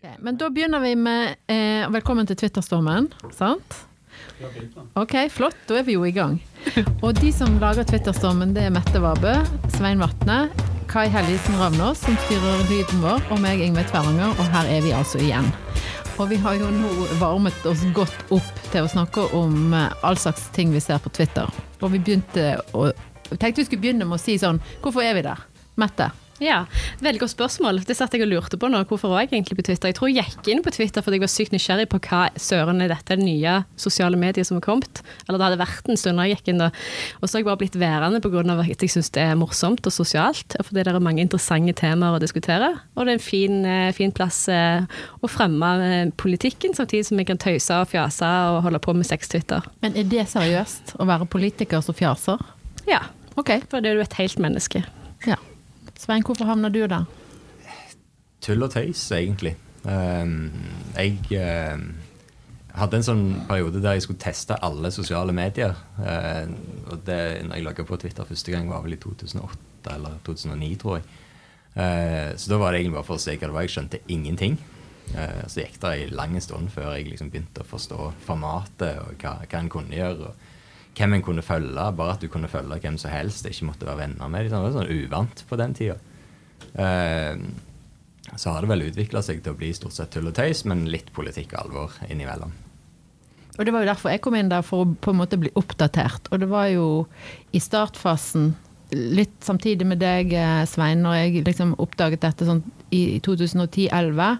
Ok, men da begynner vi med eh, Velkommen til Twitterstormen, sant? Ok, flott. Da er vi jo i gang. Og de som lager Twitterstormen, det er Mette Vabø, Svein Vatne, Kai Hellisen Ravnås, som styrer lyden vår, og meg, Ingve Tveranger, og her er vi altså igjen. Og vi har jo nå varmet oss godt opp til å snakke om eh, all slags ting vi ser på Twitter. Og vi begynte å tenkte vi skulle begynne med å si sånn Hvorfor er vi der? Mette? Ja, Veldig godt spørsmål. Det satt jeg og lurte på nå. Hvorfor var jeg egentlig på Twitter? Jeg tror jeg gikk inn på Twitter fordi jeg var sykt nysgjerrig på hva søren er dette nye sosiale mediet som har kommet. Eller det hadde vært en stund da jeg gikk inn da. Og så har jeg bare blitt værende pga. at jeg syns det er morsomt og sosialt. Og fordi det er mange interessante temaer å diskutere. Og det er en fin, eh, fin plass eh, å fremme eh, politikken, samtidig som jeg kan tøyse og fjase og holde på med sex-Twitter. Men er det seriøst å være politiker som fjaser? Ja. Okay. For det er jo et helt menneske. Svein, hvorfor havner du der? Tull og tøys, egentlig. Um, jeg um, hadde en sånn periode der jeg skulle teste alle sosiale medier. Uh, og det når jeg logga på Twitter første gang, var vel i 2008 eller 2009, tror jeg. Så da var det egentlig bare for å se hva det var. Jeg skjønte ingenting. Så gikk det en lang stund før jeg liksom begynte å forstå formatet og hva, hva en kunne gjøre. og hvem en kunne følge. Bare at du kunne følge hvem som helst. Ikke måtte være venner med dem. Det var sånn uvant på den tida. Uh, så har det vel utvikla seg til å bli stort sett tull og tøys, men litt politikk og alvor innimellom. Og Det var jo derfor jeg kom inn der, for å på en måte bli oppdatert. Og det var jo i startfasen, litt samtidig med deg, eh, Svein, når jeg liksom oppdaget dette sånn i 2010-2011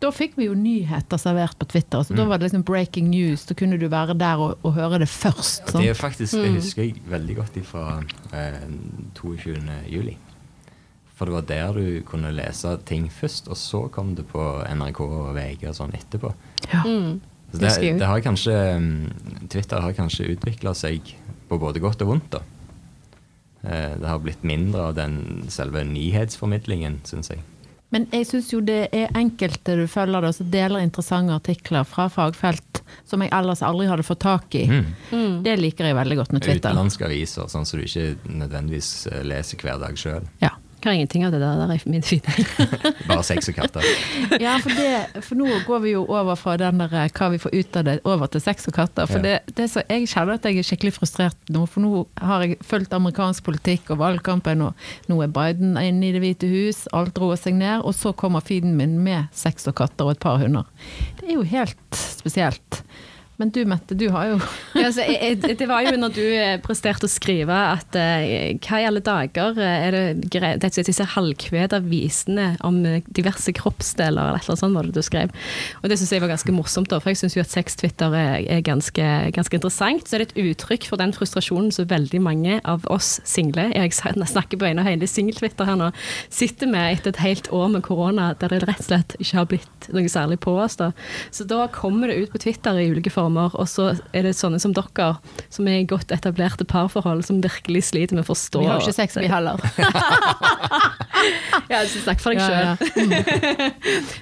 da fikk vi jo nyheter servert på Twitter. så mm. Da var det liksom breaking news. Da kunne du være der og, og høre det først. Sant? Det er faktisk, jeg husker jeg veldig godt fra eh, 22. juli. For det var der du kunne lese ting først, og så kom det på NRK og VG og sånn etterpå. Ja. Mm. Så det, det, har kanskje, mm, Twitter har kanskje utvikla seg på både godt og vondt. da. Eh, det har blitt mindre av den selve nyhetsformidlingen, syns jeg. Men jeg syns jo det er enkelte du følger det, som deler interessante artikler fra fagfelt som jeg ellers aldri hadde fått tak i. Mm. Mm. Det liker jeg veldig godt med Twitter. Utenlandske aviser, sånn som du ikke nødvendigvis eh, leser hver dag sjøl. Ja. Kan ingenting av det der, der er min feed. Bare sex og katter. ja, for, det, for, nå går vi jo over fra den der eh, hva vi får ut av det, over til sex og katter. For ja. det, det så, jeg kjenner at jeg er skikkelig frustrert nå, for nå har jeg fulgt amerikansk politikk og valgkampen, og nå er Biden inne i Det hvite hus, alt roer seg ned, og så kommer feeden min med sex og katter og et par hunder. Det er jo helt spesielt. Men du Mette, du har jo ja, altså, jeg, Det var jo når du eh, presterte å skrive at uh, hva i alle dager eh, er det greit Disse halvkveda visene om diverse kroppsdeler, eller noe sånt var det du skrev. Og det syns jeg var ganske morsomt, da, for jeg syns jo at sex-Twitter er, er ganske, ganske, interessant. Så er det et uttrykk for den frustrasjonen som veldig mange av oss single, jeg snakker på vegne av hele singel-Twitter her nå, sitter med etter et helt år med korona, der det rett og slett ikke har blitt noe særlig på oss. da. Så da kommer det ut på Twitter i ulike former damer, og så er det sånne som dere, som er i godt etablerte parforhold, som virkelig sliter med å forstå Vi har ikke sex, vi heller. Ja, så Snakk for deg Ja, sjøl. ja.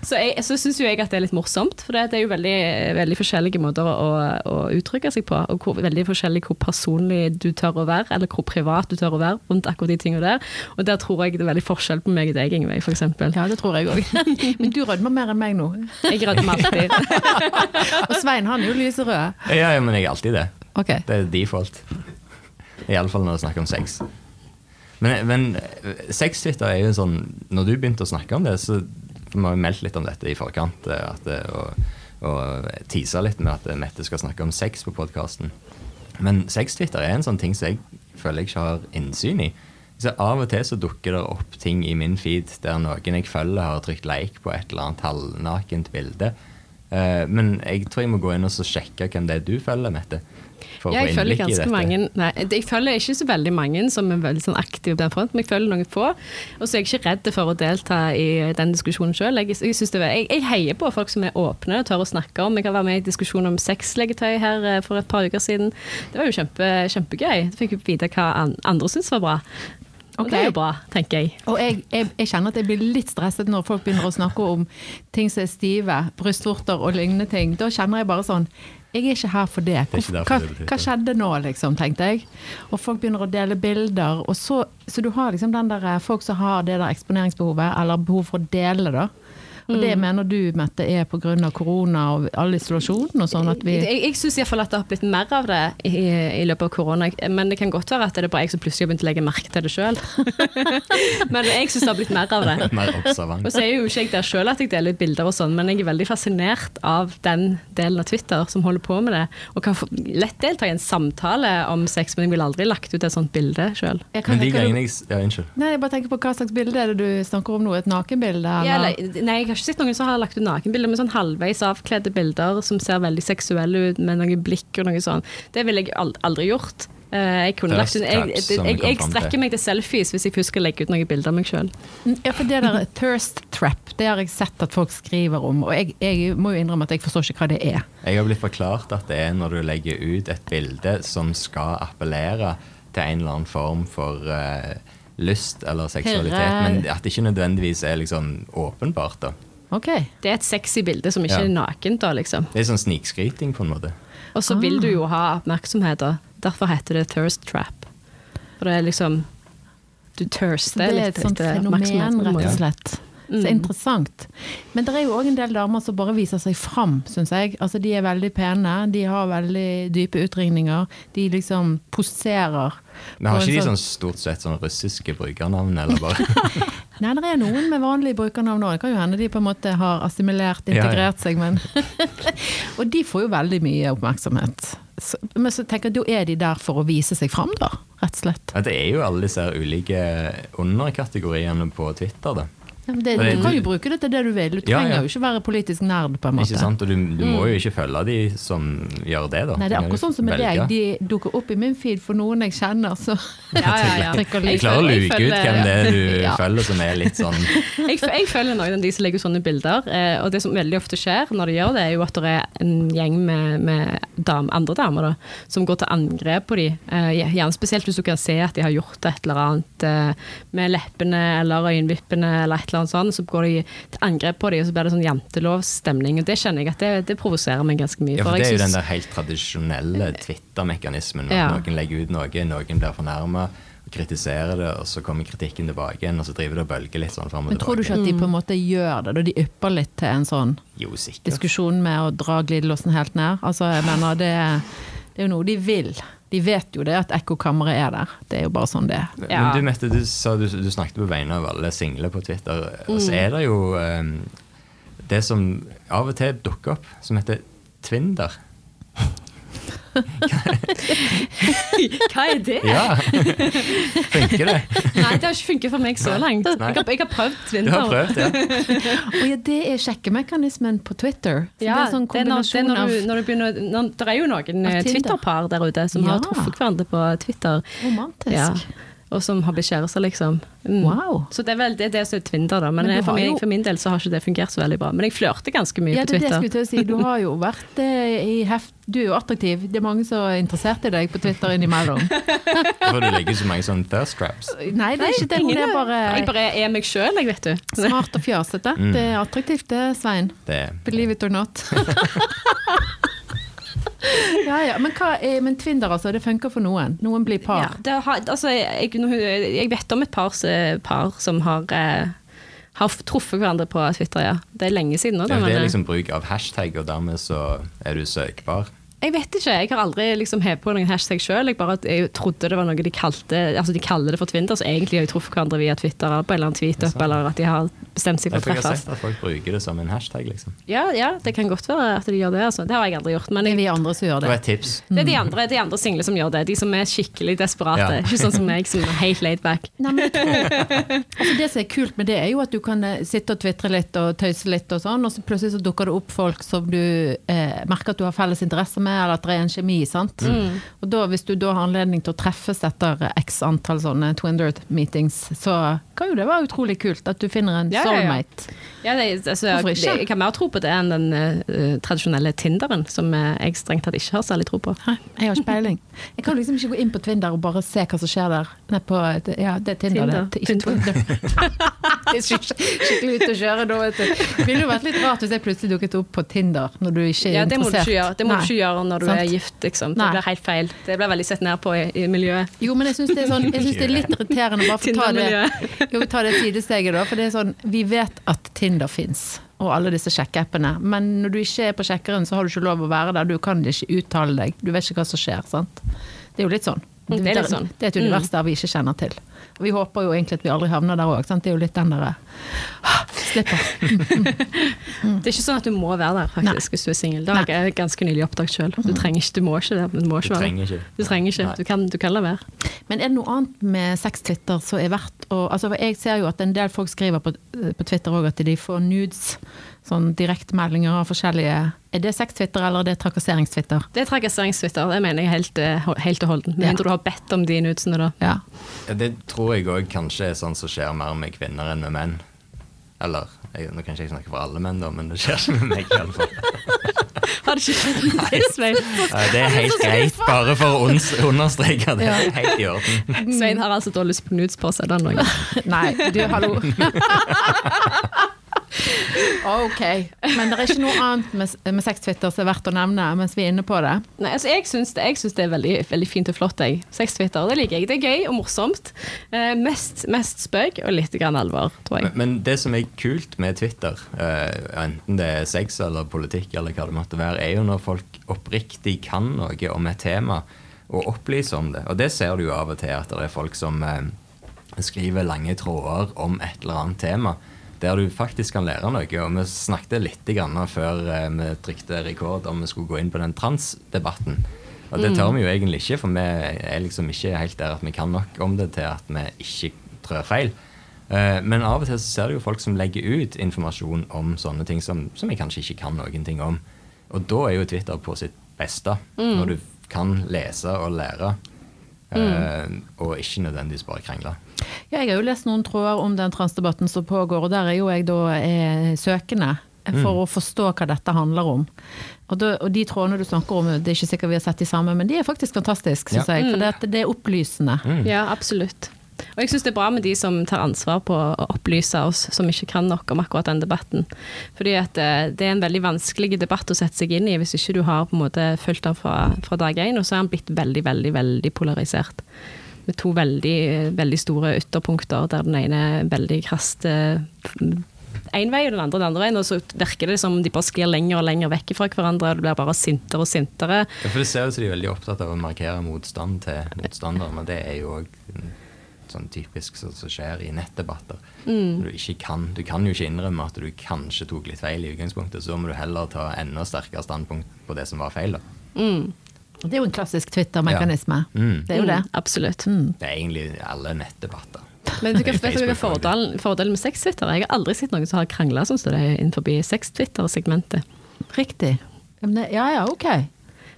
Så, jeg, så syns jo jeg at det er litt morsomt, for det er jo veldig, veldig forskjellige måter å, å uttrykke seg på. Og hvor, veldig forskjellig hvor personlig du tør å være, eller hvor privat du tør å være rundt akkurat de tingene der. Og der tror jeg det er veldig forskjell på meg og deg, Ingveig, f.eks. ja, det tror jeg òg. Men du rødmer mer enn meg nå. Jeg rødmer alltid. Og Svein han er jo lyserød. Ja, ja, men jeg er alltid det. Okay. Det er default. Iallfall når det er snakk om sex. Men, men eh, sex-Twitter er jo sånn Når du begynte å snakke om det, så vi har meldt litt om dette i forkant. eh, At det, og, og tisa litt med at Mette skal snakke om sex på podkasten. Men sex-Twitter er en sånn ting som jeg føler jeg ikke har innsyn i. Så Av og til så dukker det opp ting i min feed der noen jeg følger, har trykt like på et eller annet halvnakent bilde. Eh, men jeg tror jeg må gå inn og så sjekke hvem det er du følger, Mette. Ja, jeg følger ganske mange Nei, jeg følger ikke så veldig mange som er veldig sånn aktive på den fronten, men jeg følger noen få. Og så er jeg ikke redd for å delta i den diskusjonen sjøl. Jeg, jeg, jeg, jeg heier på folk som er åpne og tør å snakke om. Jeg kan være med i diskusjon om sexlegetøy her eh, for et par uker siden. Det var jo kjempe, kjempegøy. Jeg fikk vi vite hva andre syntes var bra. Og det er jo bra, tenker jeg. Og jeg, jeg, jeg kjenner at jeg blir litt stresset når folk begynner å snakke om ting som er stive, brystvorter og lignende ting. Da kjenner jeg bare sånn jeg er ikke her for det. hva, Twitter. hva skjedde nå, liksom, tenkte jeg. Og folk begynner å dele bilder. Og så, så du har liksom den der eh, folk som har det der eksponeringsbehovet, eller behov for å dele, da. Og det Mm. mener du, Mette, er pga. korona og all isolasjonen og sånn at vi Jeg, jeg syns iallfall at det har blitt mer av det i, i løpet av korona. Men det kan godt være at det er bare jeg som plutselig har begynt å legge merke til det sjøl. men jeg syns det har blitt mer av det. Mer observant. Og så er jo ikke jeg der sjøl at jeg deler ut bilder og sånn, men jeg er veldig fascinert av den delen av Twitter som holder på med det, og kan lett delta i en samtale om sex, men jeg ville aldri lagt ut et sånt bilde sjøl. Men de gangene jeg Ja, unnskyld. Nei, jeg bare tenker på hva slags bilde er det du snakker om nå? Et nakenbilde? Ja, nei, jeg har ikke sett noen som har lagt ut nakenbilder, men sånn halvveis avkledde bilder som ser veldig seksuelle ut, med noe blikk og noe sånn. Det ville jeg aldri gjort. Eh, Jeg, kunne lagt ut, jeg, jeg, jeg, jeg strekker meg til selfies hvis jeg husker å legge ut noen bilder av meg sjøl. Ja, for det der thirst trap, det har jeg sett at folk skriver om, og jeg, jeg må jo innrømme at jeg forstår ikke hva det er. Jeg har blitt forklart at det er når du legger ut et bilde som skal appellere til en eller annen form for uh, lyst eller seksualitet, Herre. men at det ikke nødvendigvis er liksom åpenbart. da. Ok. Det er et sexy bilde som ikke Ja. er nakent, da, liksom. Det er sånn snikskryting, på en måte. Og så vil du jo ha oppmerksomhet, da. Derfor heter det thirst trap. For det er liksom Du Så litt det er et sånt fenomen, rett og slett. Så Mm. interessant. Men det er jo òg en del damer som bare viser seg fram, syns jeg. Altså, de er veldig pene, de har veldig dype utringninger. De liksom poserer. Men har ikke de sånn- sånn stort sett sånn russiske brukernavn, eller bare Nei, det er noen med vanlige brukernavn òg. Det kan jo hende de på en måte har assimilert, integrert seg, men Og de får jo veldig mye oppmerksomhet. Så, men så tenker jeg, da er de der for å vise seg fram, da. Rett og slett. ja, Det er jo alle disse ulike underkategoriene på Twitter, da. Ja, Det, du kan jo bruke det til det du vil. Du trenger ja. jo ikke være politisk nerd, på en måte. Ikke sant? Og du, du må jo ikke følge de som gjør det, da. Nei, det er akkurat sånn som med deg. De dukker opp i min feed for noen jeg kjenner, så Ja, ja, ja. Jeg klarer å luke ut hvem det er du Ja. følger som er litt sånn jeg, jeg følger noen av de som legger ut sånne bilder, eh, og det som veldig ofte skjer når de gjør det, er jo at det er en gjeng med, med dam, andre damer da, som går til angrep på de. Eh, gjerne spesielt hvis du kan se at de har gjort et eller annet eh, med leppene eller øyenvippene eller et eller annet sånt, så går de til angrep på dem, og så blir det sånn jantelovsstemning. Og det kjenner jeg at det, det provoserer meg ganske mye. Ja, for det er jo jo den der helt tradisjonelle Twitter-mekanismen. At Ja. noen legger ut noe, noen blir fornærma kritiserer det, og så kommer kritikken tilbake igjen, og så driver det og bølger litt sånn fram og Men tror du ikke at de på en måte gjør det, da de ypper litt til en sånn Jo, diskusjon med å dra glidelåsen helt ned? Altså, jeg mener, det, det er jo noe de vil. De vet jo det at ekkokammeret er der. Det er jo bare sånn det er. Men du Mette, du, sa, du, du snakket på vegne av alle single på Twitter. Og Mm. så er det jo um, det som av og til dukker opp, som heter Twinder. Hva er det? Ja! Funker det? Nei, det har ikke funket for meg så langt. Jeg har, jeg har prøvd Du Twitter. har prøvd, ja. oh, ja, det er sjekkemekanismen på Twitter. Ja, det er sånn det det når, du, når du Det jo noen eh. Twitter-par der ute som Ja. har truffet hverandre på Twitter. romantisk. Og som har blitt kjærester, liksom. Mm. Wow. Så det er vel det, er det som er Twinder, da. Men, Men for, meg, min, jo- for min del så har ikke det fungert så veldig bra. Men jeg flørter ganske mye Ja, på Twitter. Ja, det jeg skulle til å si. Du har jo vært eh, i heft... Du er jo attraktiv. Det er mange som er interessert i deg på Twitter innimellom. Hvorfor du legger så mange sånne thirst traps. Nei, det er ikke det. Det er Jeg bare bare er meg sjøl, jeg, vet du. smart og fjasete. Mm. Det er attraktivt det, Svein. Det, Believe it or not. ja, ja. Men, hva er, men Twinder, altså. Det funker for noen. Noen blir Ja, par. det har, altså, jeg, jeg vet om et par, par som har, eh, har truffet hverandre på Twitter, ja. Det er lenge siden nå. det, det er eh, liksom bruk av hashtag, og dermed så er du søkbar. Jeg vet ikke, jeg har aldri liksom hevet på noen hashtag sjøl. Jeg bare jeg trodde det var noe de kalte Altså de kaller det for Twinder, så egentlig har de truffet hverandre via Twitter eller på en eller annen tweet eller at de har bestemt seg for Jeg å treffes. jeg har sett at folk bruker det som en hashtag, liksom. Ja, ja, det kan godt være at de gjør det, altså. Det har jeg aldri gjort. Men Det er jeg, vi andre som gjør Det det. var et tips. det er de andre, de andre single som gjør det. De som er skikkelig desperate. Ja. Ikke sånn som meg, som er helt laid back. Nei, men altså det som er kult med det, er jo at du kan eh, sitte og tvitre litt og tøyse litt og sånn, og så plutselig så dukker det opp folk som du eh, merker at du har felles interesser med, eller at det er en kjemi, sant. Og da, hvis du da har anledning til å treffes etter x antall sånne Twinder-meetings, så kan jo det var utrolig kult at du finner en Ja, ja, ja. soulmate. Ja, det, altså, Hvorfor ikke? det, jeg kan mer tro på det enn den uh, tradisjonelle Tinderen, som eh, jeg strengt tatt ikke har særlig tro på. Nei, jeg har ikke peiling. Jeg kan liksom ikke gå inn på Twinder og bare se hva som skjer der. Nei, på, ja, det er Tinder, Tinder. det. det. Ikke Twinder. er skikkelig, ute å kjøre da, vet du. Det ville jo vært litt rart hvis jeg plutselig dukket opp på Tinder når du ikke er Ja, det må du interessert. ikke gjøre, det må Nei. du ikke gjøre når du Sant. er gift, liksom. Det Nei. blir helt feil. Det blir veldig sett ned på i, i miljøet. Jo, men jeg syns det, sånn, det er litt irriterende bare for å ta det. jo, ta det sidesteget, da. For det er sånn, vi vet at Tinder fins, og alle disse sjekkeappene. Men når du ikke er på sjekkeren, så har du ikke lov å være der. Du kan ikke uttale deg. Du vet ikke hva som skjer. sant? Det er jo litt sånn. Mm, det er litt sånn. Det er et univers der vi ikke kjenner til. Og vi håper jo egentlig at vi aldri havner der òg. Det er jo litt den derre ah, Slipper. Det er ikke sånn at du må være der, faktisk, hvis du er singel. Det har jeg ganske nylig oppdaget sjøl. Du trenger ikke, du må ikke det. Du, må ikke være trenger ikke. Du trenger ikke. Du kan, du kan la være. Men er det noe annet med sex-Twitter som er verdt å altså Jeg ser jo at en del folk skriver på, på Twitter òg at de får nudes. Sånn direktemeldinger av forskjellige Er det sex-Twitter eller er det trakasserings-Twitter? Det er trakasseringstwitter, det mener jeg helt, eh, helt og holdent. Med Ja. du har bedt om de nudsene, da. Ja. Ja, Det tror jeg òg kanskje er sånn som skjer mer med kvinner enn med menn. Eller jeg, nå kan ikke jeg snakke for alle menn, da, men det skjer ikke med meg. i alle fall. Har det ikke skjedd med deg, Svein? Ja, det er helt greit, bare for å understreke det. er Helt i orden. Svein har altså da lyst på nudes på seg. Den dagen. Nei, du, hallo. Ok, men det er ikke noe annet med, med sex-Twitter som er verdt å nevne mens vi er inne på det. Nei, altså jeg syns det, jeg syns det er veldig, veldig fint og flott. Jeg. Sex-Twitter, det liker jeg. Det er gøy og morsomt. Eh, mest, mest spøk og litt grann alvor, tror jeg. Men, men det som er kult med Twitter, eh, enten det er sex eller politikk, eller hva det måtte være, er jo når folk oppriktig kan noe om et tema og opplyser om det. Og det ser du jo av og til at det er folk som eh, skriver lange tråder om et eller annet tema. Der du faktisk kan lære noe. Og vi snakket litt før eh, vi trykte rekord om vi skulle gå inn på den transdebatten. Og det tør vi jo egentlig ikke, for vi er liksom ikke helt der at vi kan nok om det til at vi ikke trør feil. Eh, Men av og til så ser du jo folk som legger ut informasjon om sånne ting som, som jeg kanskje ikke kan noen ting om. Og da er jo Twitter på sitt beste, når du kan lese og lære. Eh, Og ikke nødvendigvis bare krangle. Ja, jeg har jo lest noen tråder om den transdebatten som pågår, og der er jo jeg da eh, søkende for å forstå hva dette handler om. Og, da, og de trådene du snakker om, det er ikke sikkert vi har sett de samme, men de er faktisk fantastiske, syns Ja. jeg. For det, det er opplysende. Ja, absolutt. Og jeg syns det er bra med de som tar ansvar på å opplyse oss som ikke kan nok om akkurat den debatten. Fordi at eh, det er en veldig vanskelig debatt å sette seg inn i hvis ikke du har på en måte fulgt den fra, fra dag én, og så er den blitt veldig, veldig, veldig polarisert. Med to veldig, veldig store ytterpunkter, der den ene er veldig krast én vei, og den andre den andre veien, og så virker det som om de bare sklir lenger og lenger vekk fra hverandre, og det blir bare sintere og sintere. Ja, for Det ser ut som de er veldig opptatt av å markere motstand til motstanderen, og det er jo òg sånn typisk som skjer i nettdebatter. Mm. Du, ikke kan, du kan jo ikke innrømme at du kanskje tok litt feil i utgangspunktet, så må du heller ta enda sterkere standpunkt på det som var feil. da. Det er jo en klassisk Twitter-mekanisme. Mm. Det er jo det. Mm, absolutt. Det er egentlig alle nettdebatter. Men du vet du hva fordelen, fordelen med sex-Twitter? Jeg har aldri sett noen som har krangla sånn som det er innenfor sex-Twitter-segmentet. Riktig. Ja, Ja ja, ok.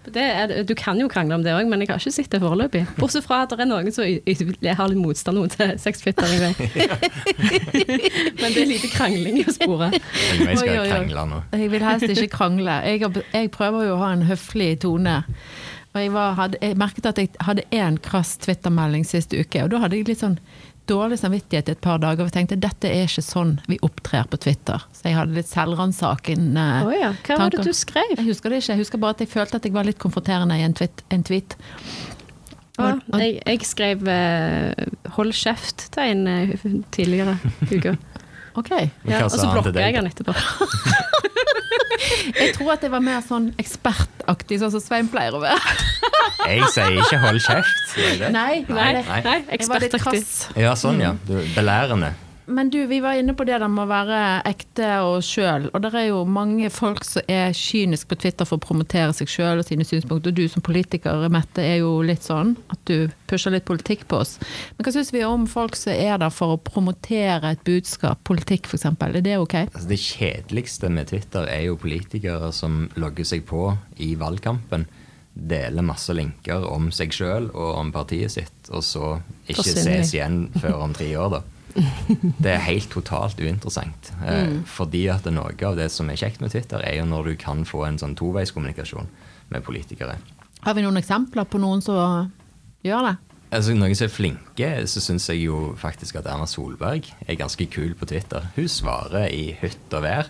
Det er, du kan jo krangle om det òg, men jeg har ikke sett det foreløpig. Bortsett fra at det er noen som har litt motstand mot sextwittering. men det er lite krangling å spore. Jeg skal krangle nå. Jeg vil helst ikke krangle. Jeg, jeg prøver jo å ha en høflig tone. Og jeg, var, hadde, jeg merket at jeg hadde én krass Twitter-melding sist uke, og da hadde jeg litt sånn dårlig samvittighet i et par dager. Og jeg tenkte dette er ikke sånn vi opptrer på Twitter. Så jeg hadde litt selvransakende oh ja. Hva var det du skrev? Jeg husker det ikke. Jeg husker bare at jeg følte at jeg var litt konfronterende i en tweet. En tweet. Ja, jeg, jeg skrev eh, 'hold kjeft' til en eh, tidligere uke. Ok. Ja, og så blokka jeg den han etterpå. Jeg tror at jeg var mer sånn ekspertaktig, sånn som Svein pleier å være. Jeg sier ikke 'hold kjeft'. Nei, Nei, ekspertaktig. Ja, sånn ja. Du, belærende. Men du, vi var inne på det der med å være ekte og sjøl. Og det er jo mange folk som er kyniske på Twitter for å promotere seg sjøl og sine synspunkter. Og du som politiker, Mette, er jo litt sånn at du pusher litt politikk på oss. Men hva syns vi om folk som er der for å promotere et budskap, politikk f.eks.? Er det ok? Altså, det kjedeligste med Twitter er jo politikere som logger seg på i valgkampen, deler masse linker om seg sjøl og om partiet sitt, og så ikke ses igjen før om tre år, da. Det er helt totalt uinteressant. Eh, Mm. Fordi at noe av det som er kjekt med Twitter, er jo når du kan få en sånn toveiskommunikasjon med politikere. Har vi noen eksempler på noen som gjør det? Altså, Noen som er flinke, så syns jeg jo faktisk at Erna Solberg er ganske kul på Twitter. Hun svarer i hytt og vær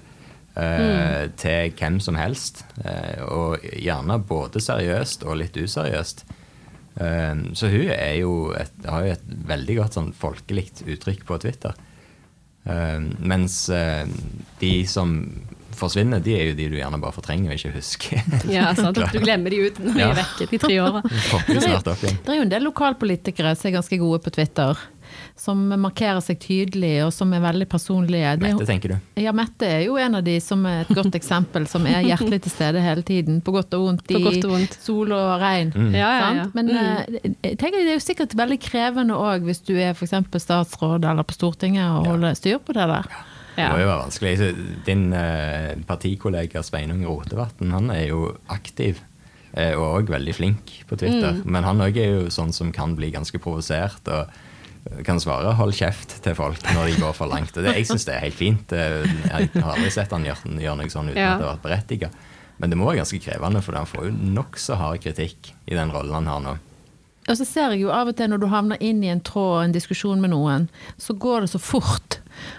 eh, til hvem som helst. eh, og gjerne både seriøst og litt useriøst. Eh, så hun er jo et, har jo et veldig godt sånn folkelig uttrykk på Twitter. Eh, mens eh, de som forsvinner, de er jo de du gjerne bare fortrenger og ikke husker. Ja, sant? Du glemmer de ut når de Ja. er vekke, de tre åra. Det er jo en del lokalpolitikere som er ganske gode på Twitter. Som markerer seg tydelig, og som er veldig personlige. Det er Mette, tenker du? Ja, Mette er jo en av de som er et godt eksempel, som er hjertelig til stede hele tiden. På godt og vondt. I og vondt. sol og regn. Mm. Ja, ja, ja. Men eh, jeg tenker det er jo sikkert veldig krevende òg, hvis du er f.eks. statsråd eller på Stortinget, og holder styr på det der. Det må jo være vanskelig. Din eh, partikollega Sveinung Rotevatn han er jo aktiv eh, og òg veldig flink på Twitter. Mm. Men han òg er jo sånn som kan bli ganske provosert og eh, kan svare 'hold kjeft' til folk når de går for langt. Og det, jeg syns det er helt fint. Jeg har aldri sett han gjøre, gjøre noe sånn uten Ja. at det har vært berettiget. Men det må være ganske krevende, for han får jo nokså hard kritikk i den rollen han har nå. Og så ser jeg jo av og til når du havner inn i en tråd og en diskusjon med noen, så går det så fort.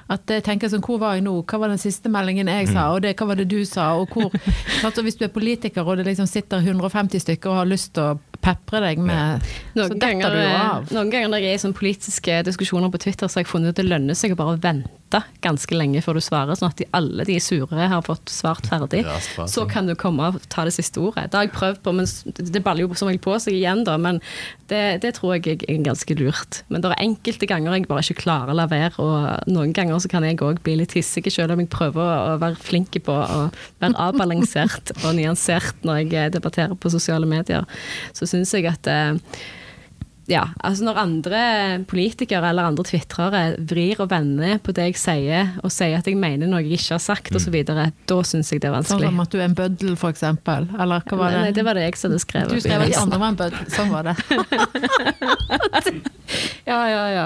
At jeg tenker sånn, hvor var jeg nå? Hva var den siste meldingen jeg sa? Og det, hva var det du sa? Og hvor sant? Hvis du er politiker og det liksom sitter 150 stykker og har lyst til å pepre deg med. Så detter du av. noen ganger når jeg er i sånne politiske diskusjoner på Twitter, så har jeg funnet at det lønner seg å bare vente ganske lenge før du svarer, sånn at de, alle de sure har fått svart ferdig. Så kan du komme og ta det siste ordet. Det har jeg prøvd på, men det baller jo som regel på seg igjen, da. Men det, det tror jeg er ganske lurt. Men det er enkelte ganger jeg bare ikke klarer å la være, og noen ganger så kan jeg òg bli litt hissig, selv om jeg prøver å være flink på å være avbalansert og nyansert når jeg eh, debatterer på sosiale medier. Så syns jeg at eh, ja, altså når andre politikere eller andre tvitrere vrir og vender på det jeg sier, og sier at jeg mener noe jeg ikke har sagt osv., da syns jeg det er vanskelig. Sånn som at du er en bøddel, for eksempel. Eller hva var det? Nei, det var det jeg som hadde skrevet. Du skrev at de andre var en bøddel. Sånn var det. ja, ja, ja.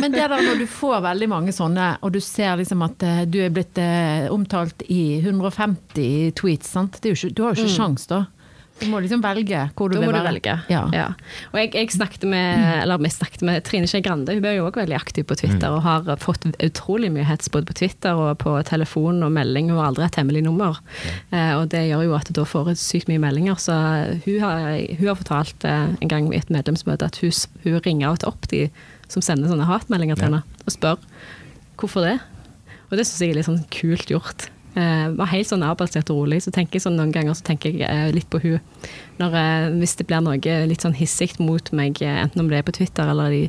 Men det der når du får veldig mange sånne, og du ser liksom at eh, du er blitt eh, omtalt i 150 tweets, sant? Det er jo ikke, du har jo ikke sjans da. Du må liksom velge hvor du Da vil må du velge. Ja. Ja. Og jeg, jeg snakket med eller vi snakket med Trine Skei Grande, hun er jo også veldig aktiv på Twitter og har fått utrolig mye hets både på Twitter og på telefon og melding. Hun har aldri et hemmelig nummer. Eh, og det gjør jo at da får hun sykt mye meldinger. Så hun har, hun har fortalt eh, en gang i et medlemsmøte at hun, hun ringer opp de som sender sånne hatmeldinger til Ja. henne, og spør hvorfor det. Og det syns jeg er litt sånn kult gjort. Eh, var helt sånn avbalansert og rolig. Så tenker jeg sånn noen ganger så tenker jeg uh, litt på hun når, uh, Hvis det blir noe litt sånn hissig mot meg, enten om det er på Twitter eller de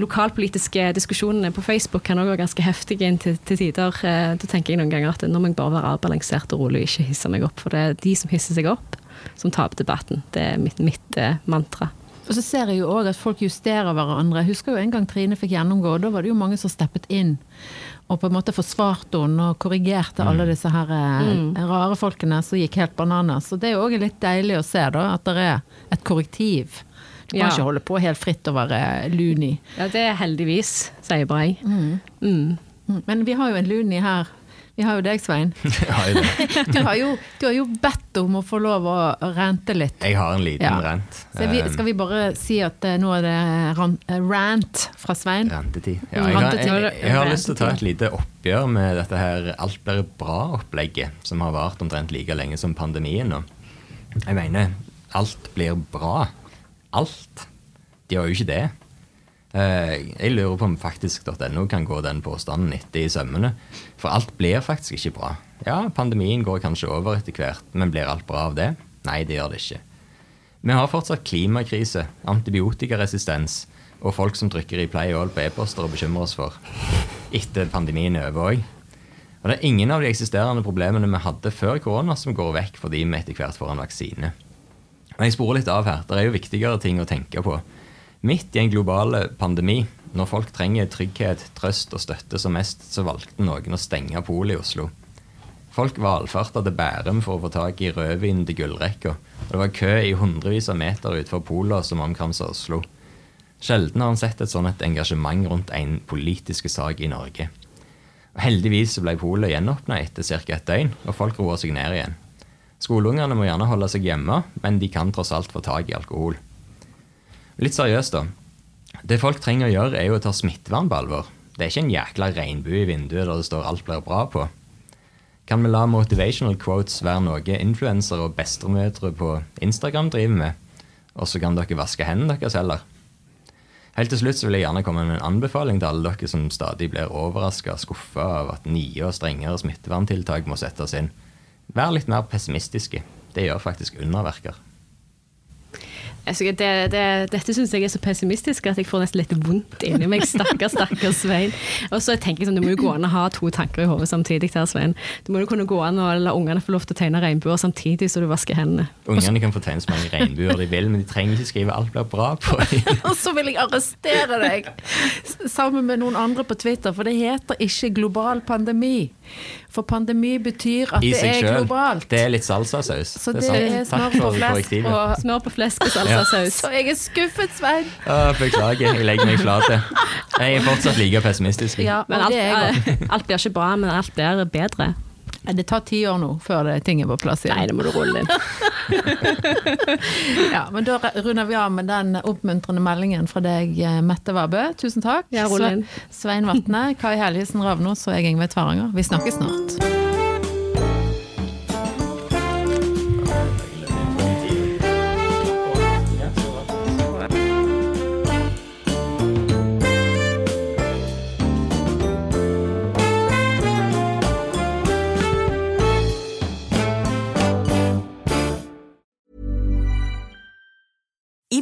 lokalpolitiske diskusjonene på Facebook, kan også være ganske heftige inn til, til tider. Da tenker jeg noen ganger at nå må jeg bare være avbalansert og rolig ikke hisse meg opp. For det er de som hisser seg opp, som taper debatten. Det er mitt, mitt mantra. Og så ser jeg jo òg at folk justerer hverandre. Jeg husker jo en gang Trine fikk gjennomgå, og da var det jo mange som steppet inn og på en måte forsvarte hun og korrigerte alle disse her mm. rare folkene som gikk helt bananas. Så det er jo òg litt deilig å se, da, at det er et korrektiv. Du kan Ja. ikke holde på helt fritt å være luni. Ja, det er heldigvis, sier Brei. Mm. Mm. Men vi har jo en luni her. Vi har jo deg, Svein. Har. Du har jo, du har jo bedt om å få lov å rente litt. Jeg har en liten Ja. rent. Så vi, skal vi bare si at eh, nå er det eh, rant fra Svein? Rentetid. Ja, jeg, har, jeg, jeg har lyst til å ta et lite oppgjør med dette her alt blir bra-opplegget, som har vart omtrent like lenge som pandemien nå. Jeg mener, alt blir bra. Alt. De gjør jo ikke det. Eh, Jeg lurer på om faktisk.no kan gå den påstanden etter i sømmene. For alt blir faktisk ikke bra. Ja, pandemien går kanskje over etter hvert, men blir alt bra av det? Nei, det gjør det ikke. Vi har fortsatt klimakrise, antibiotikaresistens og folk som trykker i play all på e-poster og bekymrer oss for. Etter pandemien er over òg. Og det er ingen av de eksisterende problemene vi hadde før korona som går vekk fordi vi etter hvert får en vaksine. Men jeg sporer litt av her. Det er jo viktigere ting å tenke på. Midt i en global pandemi, når folk trenger trygghet, trøst og støtte som mest, så valgte noen å stenge polet i Oslo. Folk valfarta til Bærum for å få tak i rødvin til gullrekka. Og det var kø i hundrevis av meter utenfor polet som omkransa Oslo. Sjelden har han sett et sånt engasjement rundt en politisk sak i Norge. Og heldigvis ble polet gjenåpna etter ca. et døgn, og folk roer seg ned igjen. Skoleungene må gjerne holde seg hjemme, men de kan tross alt få tak i alkohol. Litt seriøst, da. Det folk trenger å gjøre, er jo å ta smittevern på alvor. Det er ikke en jækla regnbue i vinduet der det står 'alt blir bra' på. Kan vi la motivational quotes være noe influensere og bestemødre på Instagram driver med? Og så kan dere vaske hendene deres heller. Helt til slutt så vil jeg gjerne komme med en anbefaling til alle dere som stadig blir overraska og skuffa av at nye og strengere smitteverntiltak må settes inn. Vær litt mer pessimistiske. Det gjør faktisk underverker. Altså, det, det, dette syns jeg er så pessimistisk at jeg får nesten litt vondt inni meg. Stakkars, stakkars Svein. Og så tenker jeg sånn, Det må jo gå an å ha to tanker i hodet samtidig. her, Svein. Det må jo kunne gå an å la ungene få lov til å tegne regnbuer samtidig som du vasker hendene. Ungene kan få tegne så mange regnbuer de vil, men de trenger ikke skrive 'alt blir bra' på dem. Og så vil jeg arrestere deg sammen med noen andre på Twitter, for det heter ikke global pandemi. For pandemi betyr at det er selv. globalt. Det er litt salsasaus. Så det det er smør på flesk og, og Smør på flesk og Ja. salsasaus. Så jeg er skuffet, Svein. Beklager, jeg legger meg flat. Jeg er fortsatt like pessimistisk. Ja, Men alt, er alt blir ikke bra, men alt blir bedre. Det tar ti år nå før ting er på plass igjen. Nei, det må du rulle inn. Ja, men da runder vi av med den oppmuntrende meldingen fra deg, eh, Mette Vabø. Tusen takk. Ja. Svein Vatne, Kai Helgesen Ravnås og jeg, Ingve Tvaranger. Vi snakkes snart.